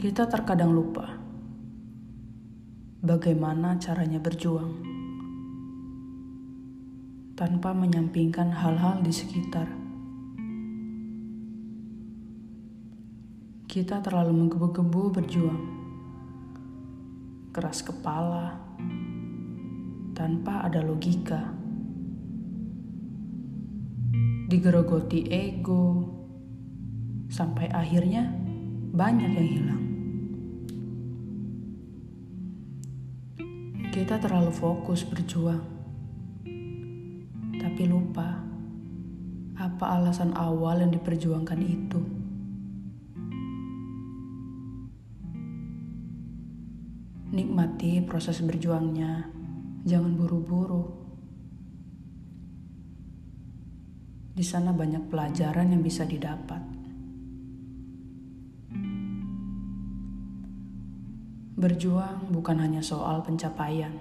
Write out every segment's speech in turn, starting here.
Kita terkadang lupa bagaimana caranya berjuang tanpa menyampingkan hal-hal di sekitar. Kita terlalu menggebu-gebu berjuang, keras kepala, tanpa ada logika, digerogoti ego, sampai akhirnya banyak yang hilang. Kita terlalu fokus berjuang, tapi lupa apa alasan awal yang diperjuangkan itu. Nikmati proses berjuangnya, jangan buru-buru. Di sana banyak pelajaran yang bisa didapat. Berjuang bukan hanya soal pencapaian,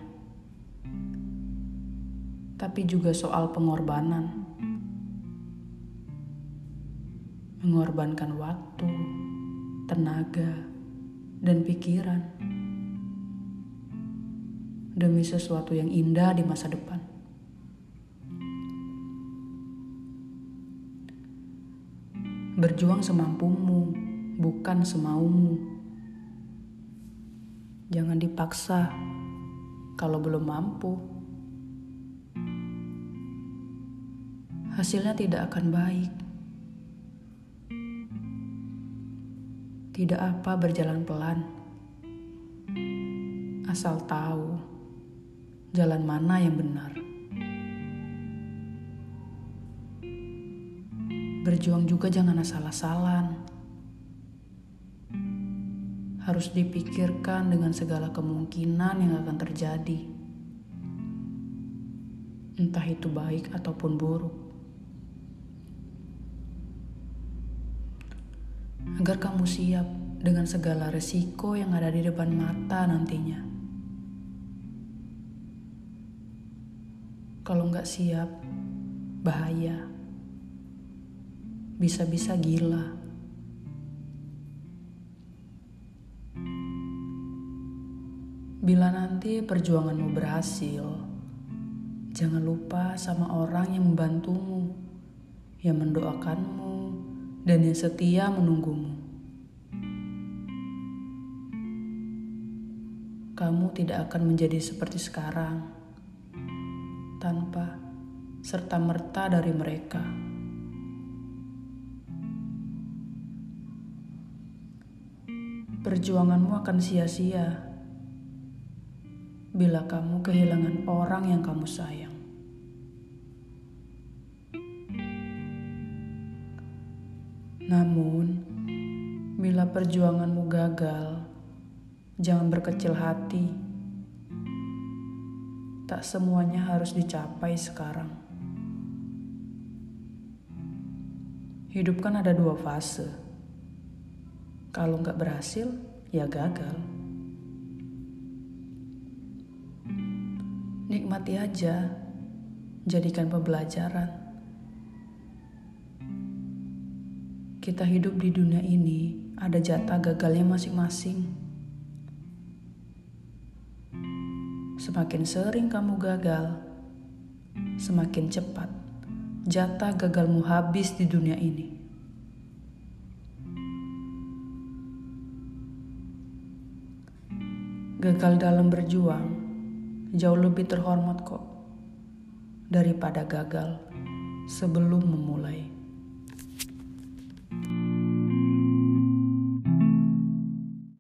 tapi juga soal pengorbanan. Mengorbankan waktu, tenaga, dan pikiran demi sesuatu yang indah di masa depan. Berjuang semampumu, bukan semaumu. Jangan dipaksa kalau belum mampu. Hasilnya tidak akan baik. Tidak apa berjalan pelan. Asal tahu jalan mana yang benar. Berjuang juga jangan asal-asalan harus dipikirkan dengan segala kemungkinan yang akan terjadi, entah itu baik ataupun buruk. Agar kamu siap dengan segala resiko yang ada di depan mata nantinya. Kalau nggak siap, bahaya. Bisa-bisa gila. Bila nanti perjuanganmu berhasil, jangan lupa sama orang yang membantumu, yang mendoakanmu, dan yang setia menunggumu. Kamu tidak akan menjadi seperti sekarang tanpa serta-merta dari mereka. Perjuanganmu akan sia-sia bila kamu kehilangan orang yang kamu sayang. Namun, bila perjuanganmu gagal, jangan berkecil hati. Tak semuanya harus dicapai sekarang. Hidup kan ada dua fase. Kalau nggak berhasil, ya gagal. Nikmati aja, jadikan pembelajaran. Kita hidup di dunia ini, ada jatah gagalnya masing-masing. Semakin sering kamu gagal, semakin cepat jatah gagalmu habis di dunia ini. Gagal dalam berjuang jauh lebih terhormat kok daripada gagal sebelum memulai.